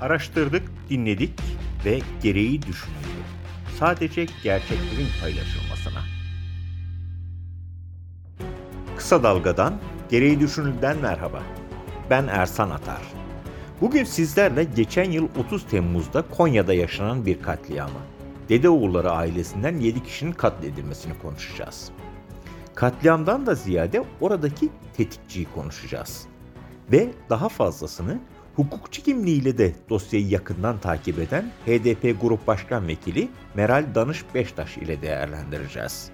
Araştırdık, dinledik ve gereği düşünüldü. Sadece gerçeklerin paylaşılmasına. Kısa Dalga'dan, gereği düşünülden merhaba. Ben Ersan Atar. Bugün sizlerle geçen yıl 30 Temmuz'da Konya'da yaşanan bir katliamı, Dedeoğulları ailesinden 7 kişinin katledilmesini konuşacağız. Katliamdan da ziyade oradaki tetikçiyi konuşacağız. Ve daha fazlasını hukukçu kimliğiyle de dosyayı yakından takip eden HDP Grup Başkan Vekili Meral Danış Beştaş ile değerlendireceğiz.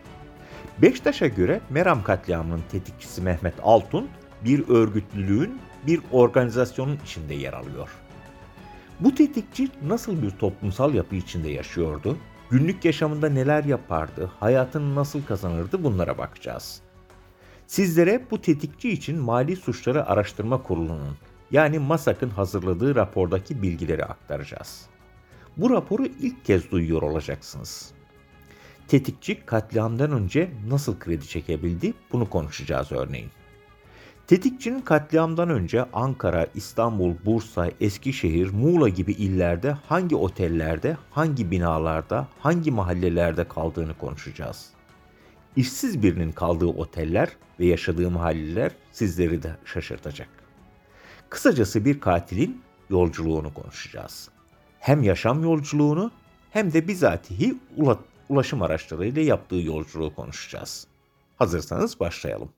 Beştaş'a göre Meram katliamının tetikçisi Mehmet Altun bir örgütlülüğün, bir organizasyonun içinde yer alıyor. Bu tetikçi nasıl bir toplumsal yapı içinde yaşıyordu? Günlük yaşamında neler yapardı? Hayatını nasıl kazanırdı? Bunlara bakacağız. Sizlere bu tetikçi için Mali Suçları Araştırma Kurulu'nun yani MASAK'ın hazırladığı rapordaki bilgileri aktaracağız. Bu raporu ilk kez duyuyor olacaksınız. Tetikçi katliamdan önce nasıl kredi çekebildi bunu konuşacağız örneğin. Tetikçinin katliamdan önce Ankara, İstanbul, Bursa, Eskişehir, Muğla gibi illerde hangi otellerde, hangi binalarda, hangi mahallelerde kaldığını konuşacağız. İşsiz birinin kaldığı oteller ve yaşadığı mahalleler sizleri de şaşırtacak. Kısacası bir katilin yolculuğunu konuşacağız. Hem yaşam yolculuğunu hem de bizatihi ulaşım araçlarıyla yaptığı yolculuğu konuşacağız. Hazırsanız başlayalım.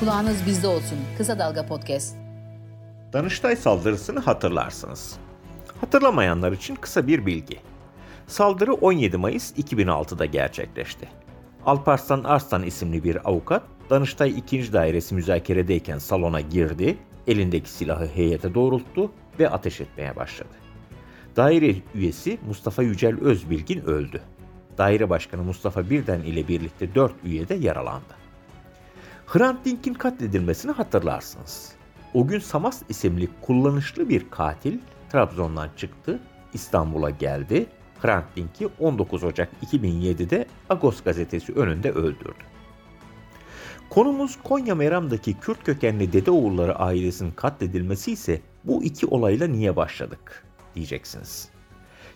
Kulağınız bizde olsun. Kısa Dalga Podcast. Danıştay saldırısını hatırlarsınız. Hatırlamayanlar için kısa bir bilgi. Saldırı 17 Mayıs 2006'da gerçekleşti. Alparslan Arslan isimli bir avukat Danıştay 2. Dairesi müzakeredeyken salona girdi, elindeki silahı heyete doğrulttu ve ateş etmeye başladı. Daire üyesi Mustafa Yücel Özbilgin öldü. Daire Başkanı Mustafa Birden ile birlikte 4 üye de yaralandı. Hrant Dink'in katledilmesini hatırlarsınız. O gün Samas isimli kullanışlı bir katil Trabzon'dan çıktı, İstanbul'a geldi Hrant Dink'i 19 Ocak 2007'de Agos gazetesi önünde öldürdü. Konumuz Konya Meram'daki Kürt kökenli Dedeoğulları ailesinin katledilmesi ise bu iki olayla niye başladık diyeceksiniz.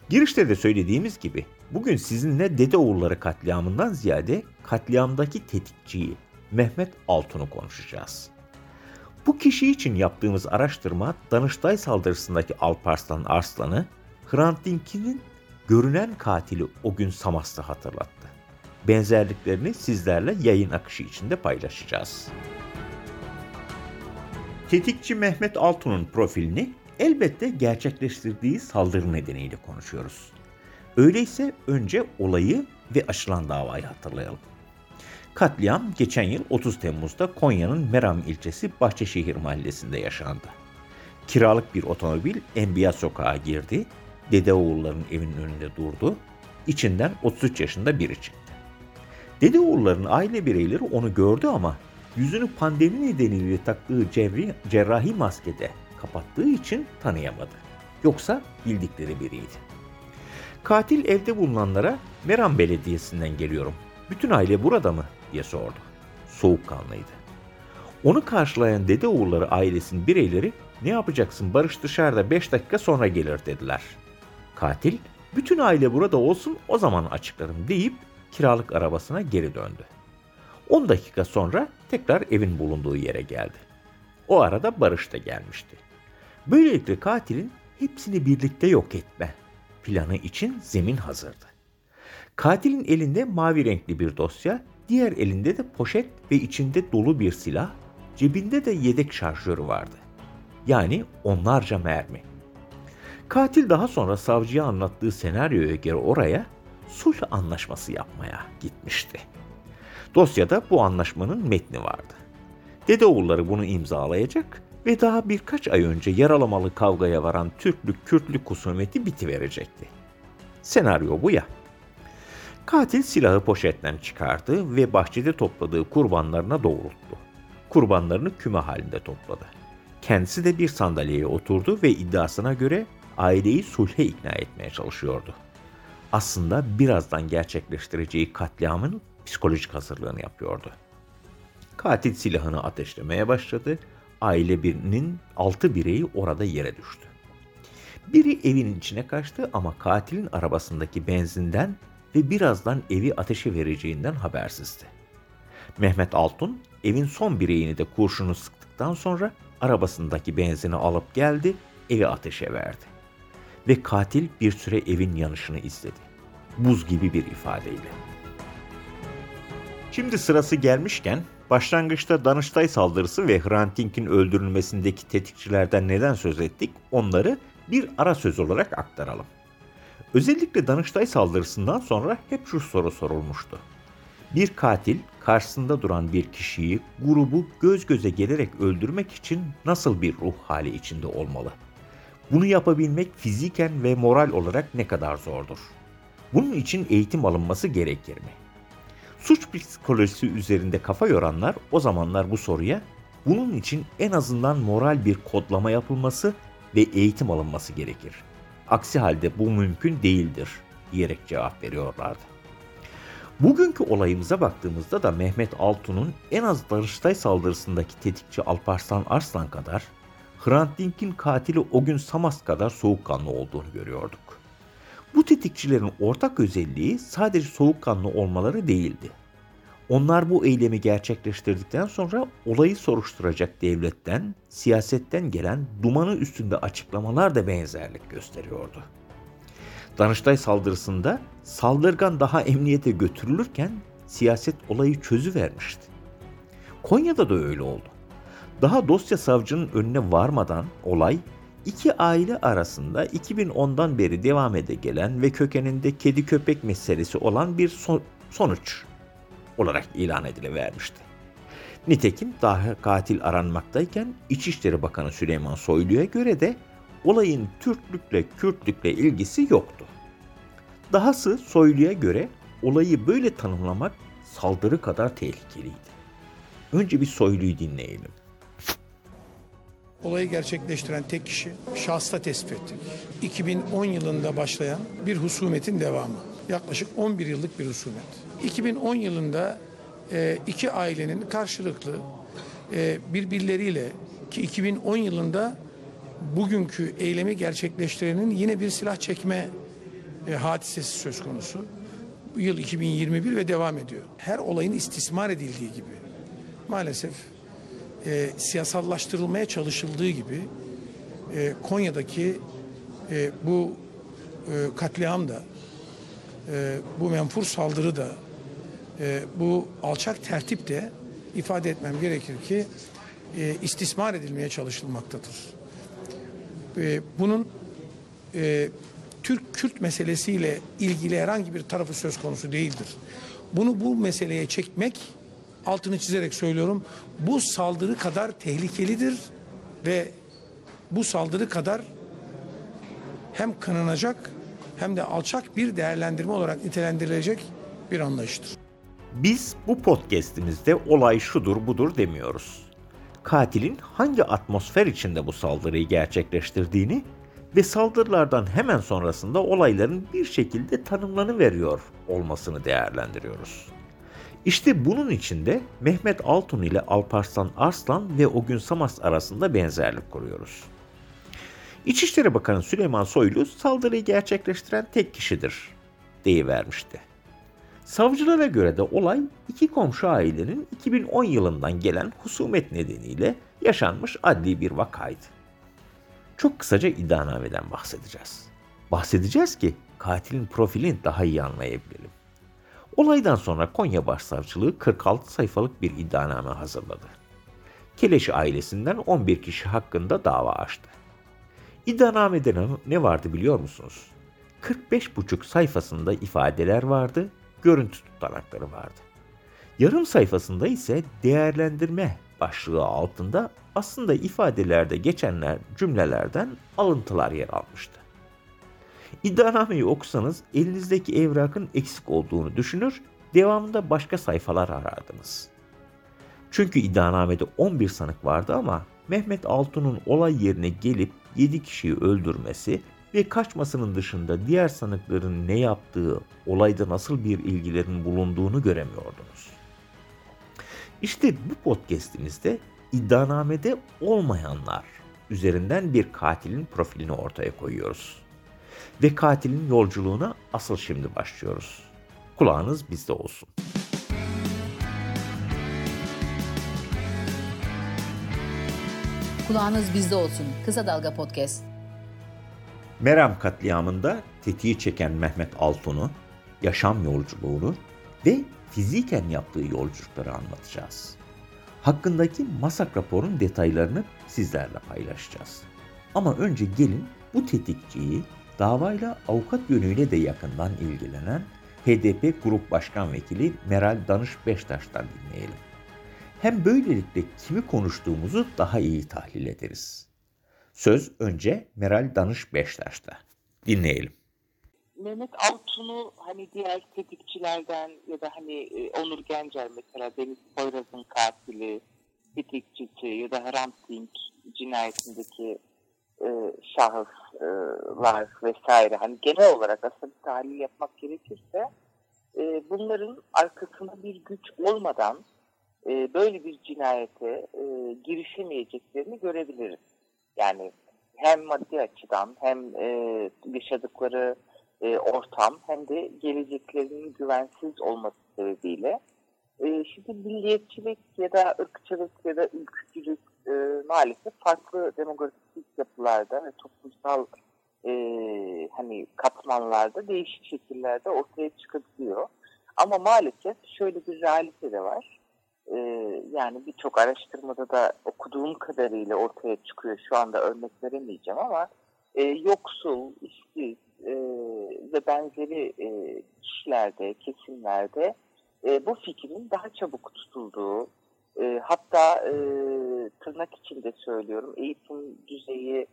Girişte de söylediğimiz gibi bugün sizinle Dedeoğulları katliamından ziyade katliamdaki tetikçiyi Mehmet Altun'u konuşacağız. Bu kişi için yaptığımız araştırma Danıştay saldırısındaki Alparslan Arslan'ı Hrant Dink'in görünen katili o gün Samas'ta hatırlattı. Benzerliklerini sizlerle yayın akışı içinde paylaşacağız. Tetikçi Mehmet Altun'un profilini elbette gerçekleştirdiği saldırı nedeniyle konuşuyoruz. Öyleyse önce olayı ve açılan davayı hatırlayalım. Katliam geçen yıl 30 Temmuz'da Konya'nın Meram ilçesi Bahçeşehir mahallesinde yaşandı. Kiralık bir otomobil Enbiya sokağa girdi Dede oğulların evinin önünde durdu. İçinden 33 yaşında biri çıktı. Dede oğulların aile bireyleri onu gördü ama yüzünü pandemi nedeniyle taktığı cerri, cerrahi maskede kapattığı için tanıyamadı. Yoksa bildikleri biriydi. Katil evde bulunanlara Meram Belediyesi'nden geliyorum. Bütün aile burada mı? diye sordu. Soğukkanlıydı. Onu karşılayan dede oğulları ailesinin bireyleri ne yapacaksın Barış dışarıda 5 dakika sonra gelir dediler. Katil, bütün aile burada olsun o zaman açıklarım deyip kiralık arabasına geri döndü. 10 dakika sonra tekrar evin bulunduğu yere geldi. O arada Barış da gelmişti. Böylelikle katilin hepsini birlikte yok etme planı için zemin hazırdı. Katilin elinde mavi renkli bir dosya, diğer elinde de poşet ve içinde dolu bir silah, cebinde de yedek şarjörü vardı. Yani onlarca mermi. Katil daha sonra savcıya anlattığı senaryoya göre oraya sulh anlaşması yapmaya gitmişti. Dosyada bu anlaşmanın metni vardı. Dedeoğulları bunu imzalayacak ve daha birkaç ay önce yaralamalı kavgaya varan Türklük-Kürtlük husumeti bitiverecekti. Senaryo bu ya. Katil silahı poşetten çıkardı ve bahçede topladığı kurbanlarına doğrulttu. Kurbanlarını küme halinde topladı. Kendisi de bir sandalyeye oturdu ve iddiasına göre aileyi sulhe ikna etmeye çalışıyordu. Aslında birazdan gerçekleştireceği katliamın psikolojik hazırlığını yapıyordu. Katil silahını ateşlemeye başladı. Aile birinin altı bireyi orada yere düştü. Biri evin içine kaçtı ama katilin arabasındaki benzinden ve birazdan evi ateşe vereceğinden habersizdi. Mehmet Altun evin son bireyini de kurşunu sıktıktan sonra arabasındaki benzini alıp geldi, evi ateşe verdi. Ve katil bir süre evin yanışını izledi. Buz gibi bir ifadeyle. Şimdi sırası gelmişken başlangıçta Danıştay saldırısı ve Hrant Dink'in öldürülmesindeki tetikçilerden neden söz ettik onları bir ara söz olarak aktaralım. Özellikle Danıştay saldırısından sonra hep şu soru sorulmuştu. Bir katil karşısında duran bir kişiyi, grubu göz göze gelerek öldürmek için nasıl bir ruh hali içinde olmalı? Bunu yapabilmek fiziken ve moral olarak ne kadar zordur? Bunun için eğitim alınması gerekir mi? Suç psikolojisi üzerinde kafa yoranlar o zamanlar bu soruya bunun için en azından moral bir kodlama yapılması ve eğitim alınması gerekir. Aksi halde bu mümkün değildir diyerek cevap veriyorlardı. Bugünkü olayımıza baktığımızda da Mehmet Altun'un en az Danıştay saldırısındaki tetikçi Alparslan Arslan kadar, Hrant Dink'in katili o gün Samas kadar soğukkanlı olduğunu görüyorduk. Bu tetikçilerin ortak özelliği sadece soğukkanlı olmaları değildi. Onlar bu eylemi gerçekleştirdikten sonra olayı soruşturacak devletten, siyasetten gelen dumanı üstünde açıklamalar da benzerlik gösteriyordu. Danıştay saldırısında saldırgan daha emniyete götürülürken siyaset olayı çözüvermişti. Konya'da da öyle oldu. Daha dosya savcının önüne varmadan olay iki aile arasında 2010'dan beri devam ede gelen ve kökeninde kedi köpek meselesi olan bir son sonuç olarak ilan edilevermişti. Nitekim daha katil aranmaktayken İçişleri Bakanı Süleyman Soylu'ya göre de olayın Türklükle Kürtlükle ilgisi yoktu. Dahası Soylu'ya göre olayı böyle tanımlamak saldırı kadar tehlikeliydi. Önce bir Soylu'yu dinleyelim. Olayı gerçekleştiren tek kişi şahsta tespit ettik. 2010 yılında başlayan bir husumetin devamı. Yaklaşık 11 yıllık bir husumet. 2010 yılında e, iki ailenin karşılıklı e, birbirleriyle ki 2010 yılında bugünkü eylemi gerçekleştirenin yine bir silah çekme e, hadisesi söz konusu. Bu yıl 2021 ve devam ediyor. Her olayın istismar edildiği gibi maalesef e, siyasallaştırılmaya çalışıldığı gibi e, Konya'daki e, bu e, katliam da e, bu menfur saldırı da e, bu alçak tertip de ifade etmem gerekir ki e, istismar edilmeye çalışılmaktadır. E, bunun e, Türk-Kürt meselesiyle ilgili herhangi bir tarafı söz konusu değildir. Bunu bu meseleye çekmek altını çizerek söylüyorum. Bu saldırı kadar tehlikelidir ve bu saldırı kadar hem kınanacak hem de alçak bir değerlendirme olarak nitelendirilecek bir anlayıştır. Biz bu podcast'imizde olay şudur budur demiyoruz. Katilin hangi atmosfer içinde bu saldırıyı gerçekleştirdiğini ve saldırılardan hemen sonrasında olayların bir şekilde tanımlanıveriyor olmasını değerlendiriyoruz. İşte bunun içinde Mehmet Altun ile Alparslan Arslan ve o gün Samas arasında benzerlik kuruyoruz. İçişleri Bakanı Süleyman Soylu saldırıyı gerçekleştiren tek kişidir deyivermişti. Savcılara göre de olay iki komşu ailenin 2010 yılından gelen husumet nedeniyle yaşanmış adli bir vakaydı. Çok kısaca iddianameden bahsedeceğiz. Bahsedeceğiz ki katilin profilini daha iyi anlayabilelim. Olaydan sonra Konya Başsavcılığı 46 sayfalık bir iddianame hazırladı. Keleş ailesinden 11 kişi hakkında dava açtı. İddianamede ne vardı biliyor musunuz? 45,5 sayfasında ifadeler vardı, görüntü tutanakları vardı. Yarım sayfasında ise değerlendirme başlığı altında aslında ifadelerde geçenler cümlelerden alıntılar yer almıştı. İddianameyi okusanız elinizdeki evrakın eksik olduğunu düşünür, devamında başka sayfalar arardınız. Çünkü iddianamede 11 sanık vardı ama Mehmet Altun'un olay yerine gelip 7 kişiyi öldürmesi ve kaçmasının dışında diğer sanıkların ne yaptığı, olayda nasıl bir ilgilerin bulunduğunu göremiyordunuz. İşte bu podcast'imizde iddianamede olmayanlar üzerinden bir katilin profilini ortaya koyuyoruz. Ve katilin yolculuğuna asıl şimdi başlıyoruz. Kulağınız bizde olsun. Kulağınız bizde olsun. Kısa Dalga Podcast. Meram katliamında tetiği çeken Mehmet Altun'u, yaşam yolculuğunu ve fiziken yaptığı yolculukları anlatacağız. Hakkındaki masak raporun detaylarını sizlerle paylaşacağız. Ama önce gelin bu tetikçiyi davayla avukat yönüyle de yakından ilgilenen HDP Grup Başkan Vekili Meral Danış Beştaş'tan dinleyelim. Hem böylelikle kimi konuştuğumuzu daha iyi tahlil ederiz. Söz önce Meral Danış Beştaş'ta. Dinleyelim. Mehmet Altun'u hani diğer tetikçilerden ya da hani e, Onur Gencer mesela Deniz Poyraz'ın katili, tetikçisi ya da Hrant Dink cinayetindeki e, şahıslar vesaire hani genel olarak aslında bir tahlil yapmak gerekirse e, bunların arkasında bir güç olmadan e, böyle bir cinayete girişemeyeceklerini görebiliriz. Yani hem maddi açıdan hem yaşadıkları ortam hem de geleceklerinin güvensiz olması sebebiyle e, şimdi milliyetçilik ya da ırkçılık ya da ülkücülük e, maalesef farklı demografik yapılarda ve toplumsal e, hani katmanlarda değişik şekillerde ortaya çıkabiliyor. Ama maalesef şöyle bir realite de var. E, yani birçok araştırmada da okuduğum kadarıyla ortaya çıkıyor. Şu anda örnek veremeyeceğim ama e, yoksul, işsiz e, ve benzeri e, kişilerde, kesimlerde e, bu fikrin daha çabuk tutulduğu, e, hatta e, tırnak içinde söylüyorum eğitim düzeyi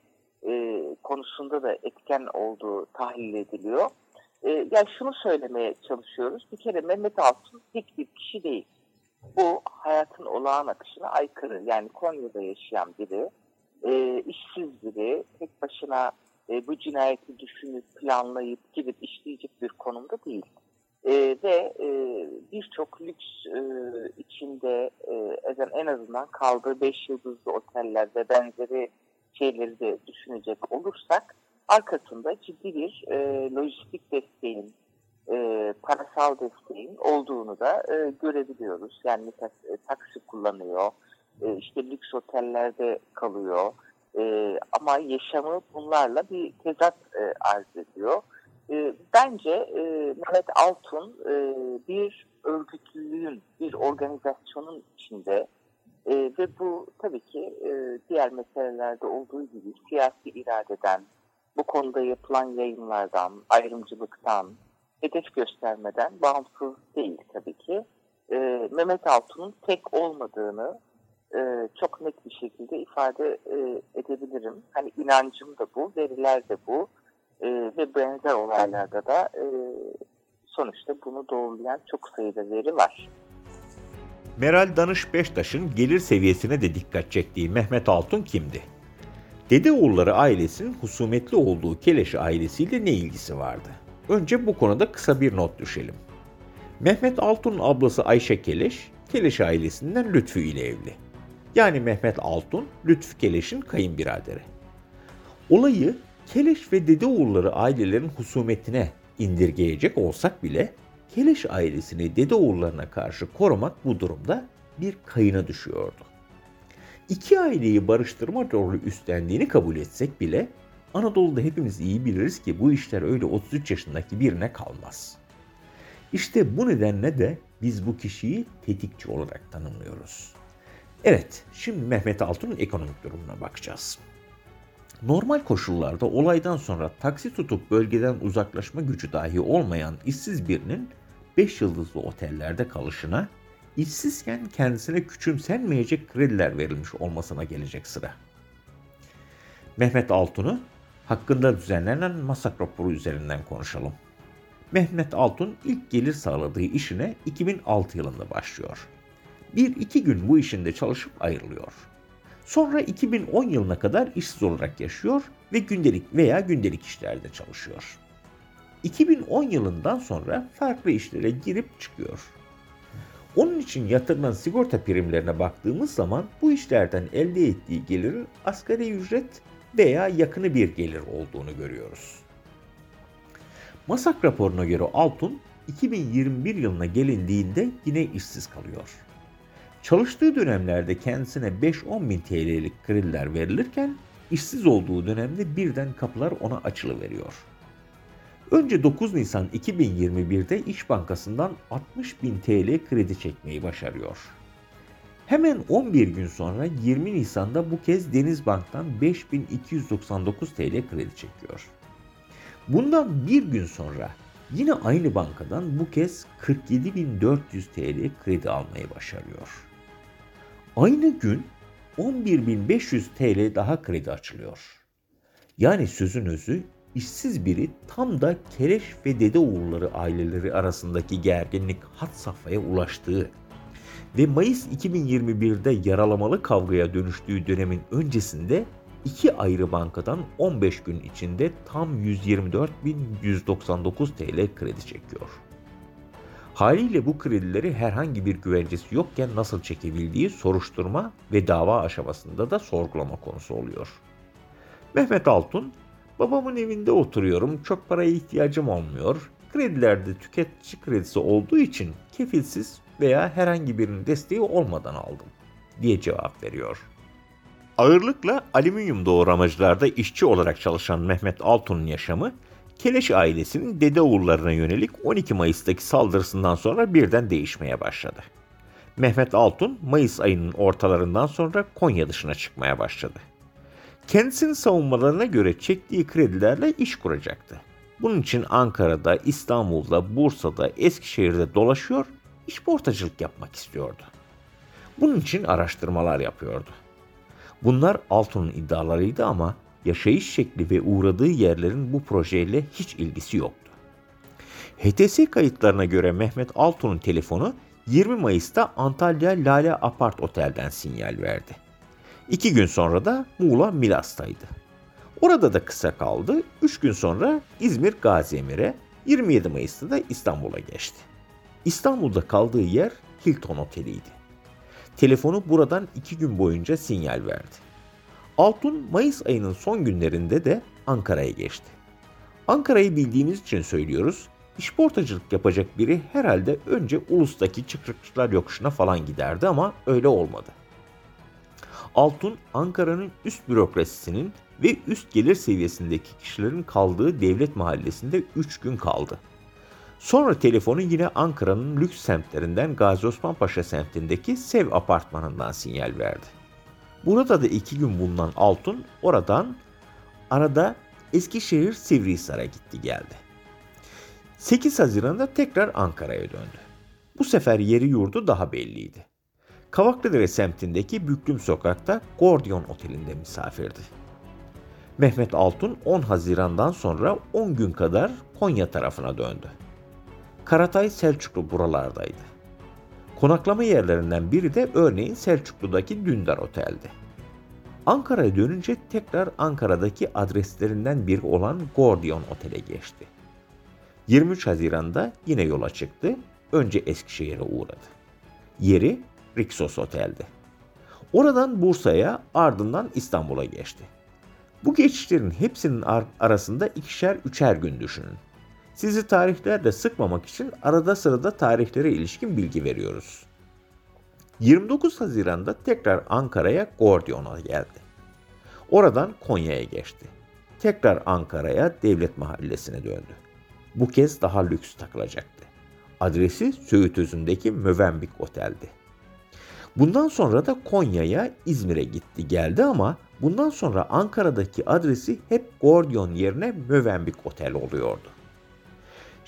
e, konusunda da etken olduğu tahlil ediliyor. E, yani şunu söylemeye çalışıyoruz. Bir kere Mehmet Altun tek bir kişi değil. Bu hayatın olağan akışına aykırı. Yani Konya'da yaşayan biri, e, işsiz biri, tek başına e, bu cinayeti düşünüp planlayıp gidip işleyecek bir konumda değil. E, ve e, birçok lüks e, içinde e, en azından kaldığı beş yıldızlı oteller ve benzeri şeyleri de düşünecek olursak arkasında ciddi bir e, lojistik desteğin, e, parasal desteğin olduğunu da e, görebiliyoruz. Yani mesela e, taksi kullanıyor, e, işte lüks otellerde kalıyor e, ama yaşamı bunlarla bir tezat e, arz ediyor. E, bence e, Mehmet Altun e, bir örgütlülüğün, bir organizasyonun içinde e, ve bu tabii ki e, diğer meselelerde olduğu gibi siyasi iradeden, bu konuda yapılan yayınlardan, ayrımcılıktan, hedef göstermeden bağımsız değil tabii ki. E, Mehmet Altun'un tek olmadığını e, çok net bir şekilde ifade e, edebilirim. Hani inancım da bu, veriler de bu e, ve benzer olaylarda da e, sonuçta bunu doğrulayan çok sayıda veri var. Meral Danış Beştaş'ın gelir seviyesine de dikkat çektiği Mehmet Altun kimdi? Dedeoğulları ailesinin husumetli olduğu Keleş ailesiyle ne ilgisi vardı? Önce bu konuda kısa bir not düşelim. Mehmet Altun'un ablası Ayşe Keleş, Keleş ailesinden Lütfü ile evli. Yani Mehmet Altun, Lütfü Keleş'in kayınbiraderi. Olayı Keleş ve Dedeoğulları ailelerin husumetine indirgeyecek olsak bile Keleş ailesini Dedeoğullarına karşı korumak bu durumda bir kayına düşüyordu. İki aileyi barıştırma rolü üstlendiğini kabul etsek bile Anadolu'da hepimiz iyi biliriz ki bu işler öyle 33 yaşındaki birine kalmaz. İşte bu nedenle de biz bu kişiyi tetikçi olarak tanımlıyoruz. Evet, şimdi Mehmet Altun'un ekonomik durumuna bakacağız. Normal koşullarda olaydan sonra taksi tutup bölgeden uzaklaşma gücü dahi olmayan işsiz birinin 5 yıldızlı otellerde kalışına, işsizken kendisine küçümsenmeyecek krediler verilmiş olmasına gelecek sıra. Mehmet Altun'u hakkında düzenlenen masak raporu üzerinden konuşalım. Mehmet Altun ilk gelir sağladığı işine 2006 yılında başlıyor. Bir iki gün bu işinde çalışıp ayrılıyor. Sonra 2010 yılına kadar işsiz olarak yaşıyor ve gündelik veya gündelik işlerde çalışıyor. 2010 yılından sonra farklı işlere girip çıkıyor. Onun için yatırılan sigorta primlerine baktığımız zaman bu işlerden elde ettiği gelirin asgari ücret veya yakını bir gelir olduğunu görüyoruz. Masak raporuna göre Altun 2021 yılına gelindiğinde yine işsiz kalıyor. Çalıştığı dönemlerde kendisine 5-10 bin TL'lik krediler verilirken işsiz olduğu dönemde birden kapılar ona açılıveriyor. Önce 9 Nisan 2021'de İş Bankası'ndan 60 bin TL kredi çekmeyi başarıyor. Hemen 11 gün sonra 20 Nisan'da bu kez Denizbank'tan 5299 TL kredi çekiyor. Bundan bir gün sonra yine aynı bankadan bu kez 47.400 TL kredi almayı başarıyor. Aynı gün 11.500 TL daha kredi açılıyor. Yani sözün özü işsiz biri tam da Kereş ve Dede Oğulları aileleri arasındaki gerginlik hat safhaya ulaştığı ve Mayıs 2021'de yaralamalı kavgaya dönüştüğü dönemin öncesinde iki ayrı bankadan 15 gün içinde tam 124.199 TL kredi çekiyor. Haliyle bu kredileri herhangi bir güvencesi yokken nasıl çekebildiği soruşturma ve dava aşamasında da sorgulama konusu oluyor. Mehmet Altun, babamın evinde oturuyorum, çok paraya ihtiyacım olmuyor, kredilerde tüketici kredisi olduğu için kefilsiz veya herhangi birinin desteği olmadan aldım diye cevap veriyor. Ağırlıkla alüminyum doğramacılarda işçi olarak çalışan Mehmet Altun'un yaşamı Keleş ailesinin dede oğullarına yönelik 12 Mayıs'taki saldırısından sonra birden değişmeye başladı. Mehmet Altun Mayıs ayının ortalarından sonra Konya dışına çıkmaya başladı. Kendisinin savunmalarına göre çektiği kredilerle iş kuracaktı. Bunun için Ankara'da, İstanbul'da, Bursa'da, Eskişehir'de dolaşıyor, işportacılık yapmak istiyordu. Bunun için araştırmalar yapıyordu. Bunlar Altun'un iddialarıydı ama yaşayış şekli ve uğradığı yerlerin bu projeyle hiç ilgisi yoktu. HTS kayıtlarına göre Mehmet Altun'un telefonu 20 Mayıs'ta Antalya Lale Apart Otel'den sinyal verdi. İki gün sonra da Muğla Milas'taydı. Orada da kısa kaldı. Üç gün sonra İzmir Gazi Emir'e, 27 Mayıs'ta da İstanbul'a geçti. İstanbul'da kaldığı yer Hilton Oteli'ydi. Telefonu buradan iki gün boyunca sinyal verdi. Altun Mayıs ayının son günlerinde de Ankara'ya geçti. Ankara'yı bildiğimiz için söylüyoruz. İşportacılık yapacak biri herhalde önce Ulus'taki çıkrıkçılar yokuşuna falan giderdi ama öyle olmadı. Altun Ankara'nın üst bürokrasisinin ve üst gelir seviyesindeki kişilerin kaldığı devlet mahallesinde 3 gün kaldı. Sonra telefonu yine Ankara'nın lüks semtlerinden Gazi Osman Paşa semtindeki Sev apartmanından sinyal verdi. Burada da iki gün bulunan Altun oradan arada Eskişehir Sivrihisar'a gitti geldi. 8 Haziran'da tekrar Ankara'ya döndü. Bu sefer yeri yurdu daha belliydi. Kavaklıdere semtindeki Büklüm Sokak'ta Gordion Oteli'nde misafirdi. Mehmet Altun 10 Haziran'dan sonra 10 gün kadar Konya tarafına döndü. Karatay Selçuklu buralardaydı. Konaklama yerlerinden biri de örneğin Selçuklu'daki Dündar Otel'di. Ankara'ya dönünce tekrar Ankara'daki adreslerinden biri olan Gordion Otel'e geçti. 23 Haziran'da yine yola çıktı. Önce Eskişehir'e uğradı. Yeri Rixos Otel'di. Oradan Bursa'ya ardından İstanbul'a geçti. Bu geçişlerin hepsinin ar- arasında ikişer üçer gün düşünün. Sizi tarihlerle sıkmamak için arada sırada tarihlere ilişkin bilgi veriyoruz. 29 Haziran'da tekrar Ankara'ya Gordion'a geldi. Oradan Konya'ya geçti. Tekrar Ankara'ya Devlet Mahallesi'ne döndü. Bu kez daha lüks takılacaktı. Adresi Söğüt Özü'ndeki Mövenbik Otel'di. Bundan sonra da Konya'ya, İzmir'e gitti geldi ama bundan sonra Ankara'daki adresi hep Gordion yerine Mövenbik Otel oluyordu.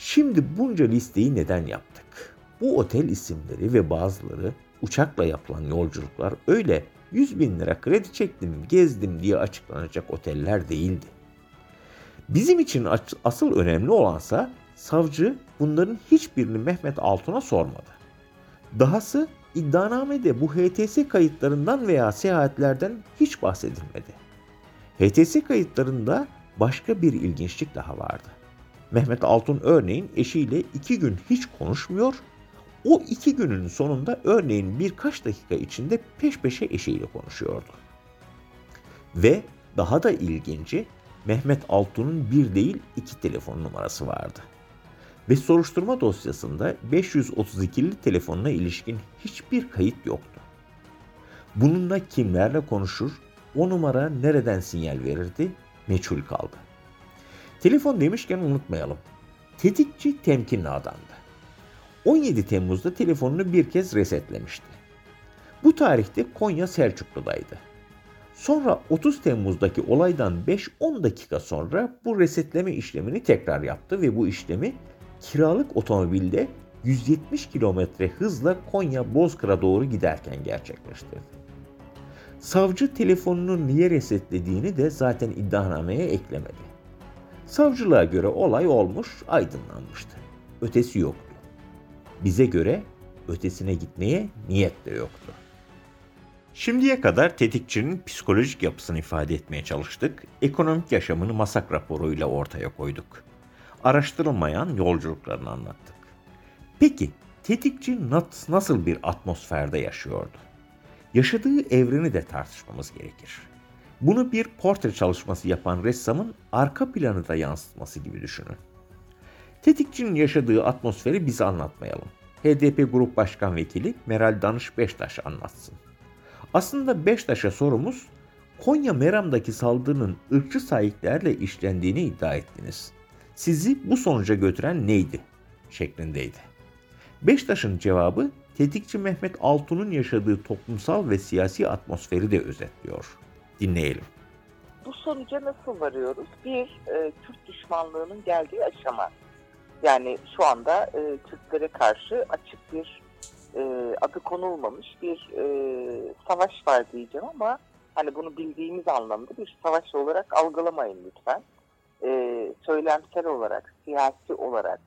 Şimdi bunca listeyi neden yaptık? Bu otel isimleri ve bazıları uçakla yapılan yolculuklar öyle 100 bin lira kredi çektim, gezdim diye açıklanacak oteller değildi. Bizim için asıl önemli olansa savcı bunların hiçbirini Mehmet Altun'a sormadı. Dahası iddianamede bu HTS kayıtlarından veya seyahatlerden hiç bahsedilmedi. HTS kayıtlarında başka bir ilginçlik daha vardı. Mehmet Altun örneğin eşiyle iki gün hiç konuşmuyor, O iki günün sonunda örneğin birkaç dakika içinde peş peşe eşiyle konuşuyordu. Ve daha da ilginci Mehmet Altun'un bir değil iki telefon numarası vardı. Ve soruşturma dosyasında 532'li telefonuna ilişkin hiçbir kayıt yoktu. Bununla kimlerle konuşur, o numara nereden sinyal verirdi meçhul kaldı. Telefon demişken unutmayalım. Tetikçi temkinli adamdı. 17 Temmuz'da telefonunu bir kez resetlemişti. Bu tarihte Konya Selçuklu'daydı. Sonra 30 Temmuz'daki olaydan 5-10 dakika sonra bu resetleme işlemini tekrar yaptı ve bu işlemi kiralık otomobilde 170 kilometre hızla Konya Bozkır'a doğru giderken gerçekleştirdi. Savcı telefonunu niye resetlediğini de zaten iddianameye eklemedi. Savcılığa göre olay olmuş, aydınlanmıştı. Ötesi yoktu. Bize göre ötesine gitmeye niyet de yoktu. Şimdiye kadar tetikçinin psikolojik yapısını ifade etmeye çalıştık. Ekonomik yaşamını masak raporuyla ortaya koyduk. Araştırılmayan yolculuklarını anlattık. Peki tetikçi nasıl bir atmosferde yaşıyordu? Yaşadığı evreni de tartışmamız gerekir. Bunu bir portre çalışması yapan ressamın arka planı da yansıtması gibi düşünün. Tetikçinin yaşadığı atmosferi bize anlatmayalım. HDP Grup Başkan Vekili Meral Danış Beştaş anlatsın. Aslında Beştaş'a sorumuz Konya Meram'daki saldırının ırkçı sahiplerle işlendiğini iddia ettiniz. Sizi bu sonuca götüren neydi? şeklindeydi. Beştaş'ın cevabı tetikçi Mehmet Altun'un yaşadığı toplumsal ve siyasi atmosferi de özetliyor. Dinleyelim. Bu sonuca nasıl varıyoruz? Bir, e, Kürt düşmanlığının geldiği aşama. Yani şu anda e, Türklere karşı açık bir e, adı konulmamış bir e, savaş var diyeceğim ama hani bunu bildiğimiz anlamda bir savaş olarak algılamayın lütfen. E, söylemsel olarak, siyasi olarak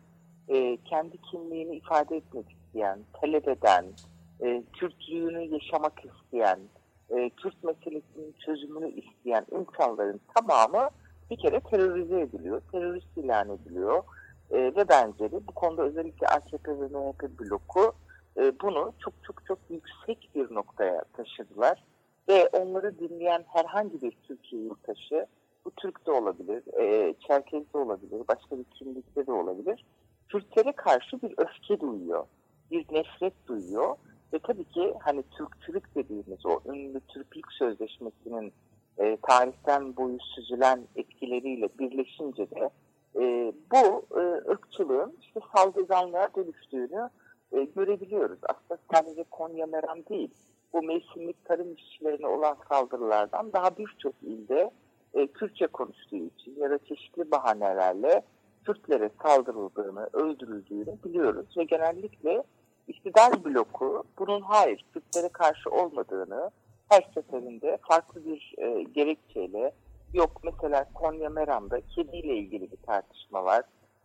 e, kendi kimliğini ifade etmek isteyen, talep eden, e, Türklüğünü yaşamak isteyen, e, Kürt meselesinin çözümünü isteyen insanların tamamı bir kere terörize ediliyor, terörist ilan ediliyor e, ve benzeri. Bu konuda özellikle AKP ve MHP bloku e, bunu çok çok çok yüksek bir noktaya taşıdılar. Ve onları dinleyen herhangi bir Türkiye yurttaşı, bu Türk de olabilir, e, Çerkez de olabilir, başka bir kimlikte de olabilir, Türklere karşı bir öfke duyuyor, bir nefret duyuyor. Ve tabii ki hani Türkçülük dediğimiz o ünlü Türklük Sözleşmesi'nin e, tarihten boyu süzülen etkileriyle birleşince de e, bu e, ırkçılığın işte saldırganlığa dönüştüğünü e, görebiliyoruz. Aslında sadece Konya Meram değil, bu mevsimlik tarım işçilerine olan saldırılardan daha birçok ilde e, Kürtçe konuştuğu için ya da çeşitli bahanelerle Kürtlere saldırıldığını, öldürüldüğünü biliyoruz ve genellikle iktidar bloku bunun hayır Kürtlere karşı olmadığını her seferinde farklı bir e, gerekçeyle yok mesela Konya Meram'da kediyle ilgili bir tartışma var.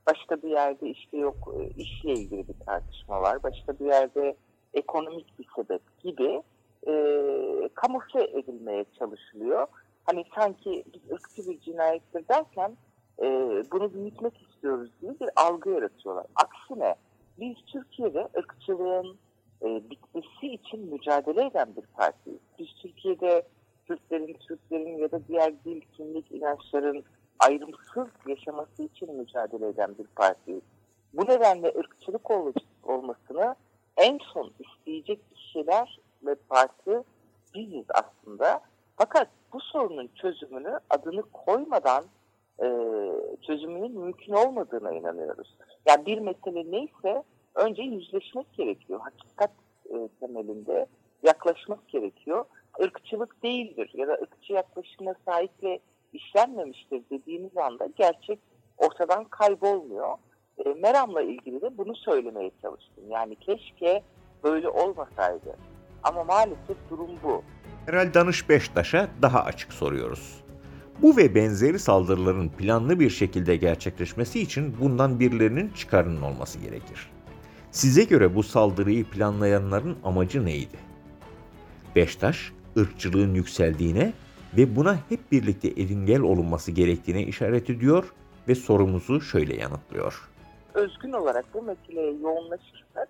Başka bir yerde işte yok e, işle ilgili bir tartışma var. Başka bir yerde ekonomik bir sebep gibi e, kamufle edilmeye çalışılıyor. Hani sanki biz ırkçı bir cinayettir derken e, bunu büyütmek istiyoruz diye bir algı yaratıyorlar. Aksine biz Türkiye'de ırkçılığın e, bitmesi için mücadele eden bir partiyiz. Biz Türkiye'de Türklerin, Türklerin ya da diğer dil, kimlik, inançların ayrımsız yaşaması için mücadele eden bir partiyiz. Bu nedenle ırkçılık ol olmasını en son isteyecek kişiler ve parti biziz aslında. Fakat bu sorunun çözümünü adını koymadan e, çözümünün mümkün olmadığına inanıyoruz. Yani bir mesele neyse önce yüzleşmek gerekiyor. Hakikat e, temelinde yaklaşmak gerekiyor. Irkçılık değildir ya da ırkçı yaklaşımına sahiple işlenmemiştir dediğimiz anda gerçek ortadan kaybolmuyor. E, Meram'la ilgili de bunu söylemeye çalıştım. Yani keşke böyle olmasaydı. Ama maalesef durum bu. Herhal Danış Beştaş'a daha açık soruyoruz. Bu ve benzeri saldırıların planlı bir şekilde gerçekleşmesi için bundan birilerinin çıkarının olması gerekir. Size göre bu saldırıyı planlayanların amacı neydi? Beştaş, ırkçılığın yükseldiğine ve buna hep birlikte engel olunması gerektiğine işaret ediyor ve sorumuzu şöyle yanıtlıyor. Özgün olarak bu meseleye yoğunlaşırsak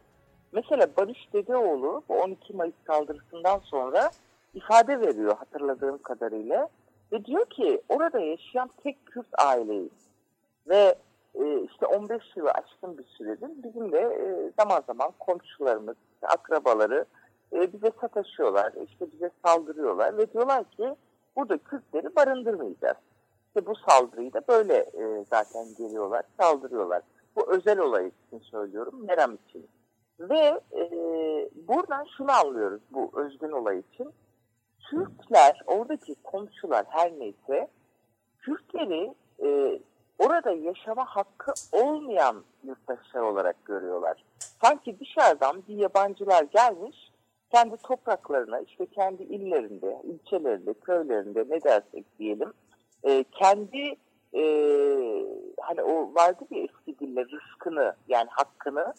Mesela Barış Dedeoğlu bu 12 Mayıs saldırısından sonra ifade veriyor hatırladığım kadarıyla. Ve diyor ki orada yaşayan tek Kürt aileyiz. Ve e, işte 15 yılı aşkın bir süredir bizim de e, zaman zaman komşularımız, akrabaları e, bize sataşıyorlar, işte bize saldırıyorlar ve diyorlar ki burada Kürtleri barındırmayacağız. İşte bu saldırıyı da böyle e, zaten geliyorlar, saldırıyorlar. Bu özel olay için söylüyorum, Meram için. Ve e, buradan şunu anlıyoruz bu özgün olay için. Türkler, oradaki komşular her neyse, Kürtleri e, orada yaşama hakkı olmayan yurttaşlar olarak görüyorlar. Sanki dışarıdan bir yabancılar gelmiş, kendi topraklarına, işte kendi illerinde, ilçelerinde, köylerinde ne dersek diyelim, e, kendi e, hani o vardı bir eski dille rızkını yani hakkını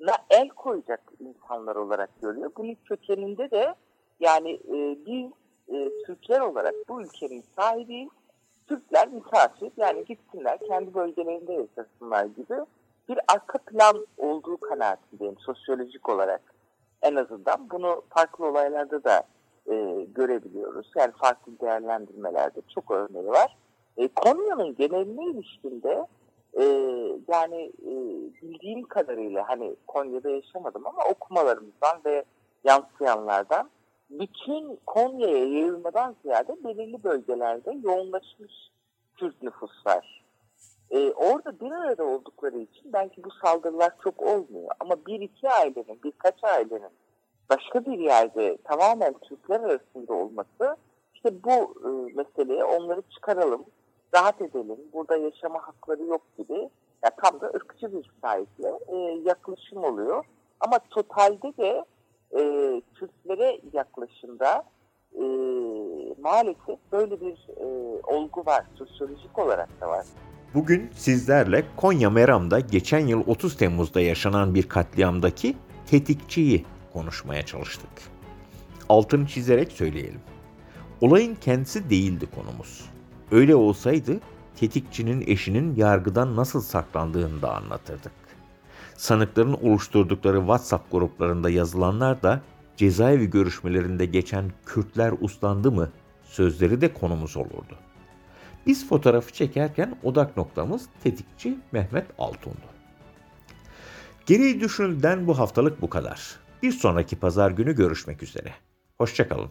na el koyacak insanlar olarak görüyor. Bunun kökeninde de yani e, biz e, Türkler olarak bu ülkenin sahibiyiz. Türkler misafir yani gitsinler kendi bölgelerinde yaşasınlar gibi bir arka plan olduğu kanaatindeyim sosyolojik olarak en azından. Bunu farklı olaylarda da e, görebiliyoruz. Yani farklı değerlendirmelerde çok örneği var. E, Konya'nın geneline ilişkinde e, yani e, bildiğim kadarıyla hani Konya'da yaşamadım ama okumalarımızdan ve yansıyanlardan bütün Konya'ya yayılmadan ziyade belirli bölgelerde yoğunlaşmış Kürt nüfus var. Ee, orada bir arada oldukları için belki bu saldırılar çok olmuyor. Ama bir iki ailenin, birkaç ailenin başka bir yerde tamamen Türkler arasında olması işte bu e, meseleye onları çıkaralım, rahat edelim, burada yaşama hakları yok gibi ya tam da ırkçı bir sahiple e, yaklaşım oluyor. Ama totalde de e, Türklere yaklaşımda e, maalesef böyle bir e, olgu var. Sosyolojik olarak da var. Bugün sizlerle Konya Meram'da geçen yıl 30 Temmuz'da yaşanan bir katliamdaki tetikçiyi konuşmaya çalıştık. Altını çizerek söyleyelim. Olayın kendisi değildi konumuz. Öyle olsaydı tetikçinin eşinin yargıdan nasıl saklandığını da anlatırdık. Sanıkların oluşturdukları WhatsApp gruplarında yazılanlar da cezaevi görüşmelerinde geçen Kürtler uslandı mı sözleri de konumuz olurdu. Biz fotoğrafı çekerken odak noktamız tetikçi Mehmet Altun'du. Geri düşünülden bu haftalık bu kadar. Bir sonraki pazar günü görüşmek üzere. Hoşçakalın.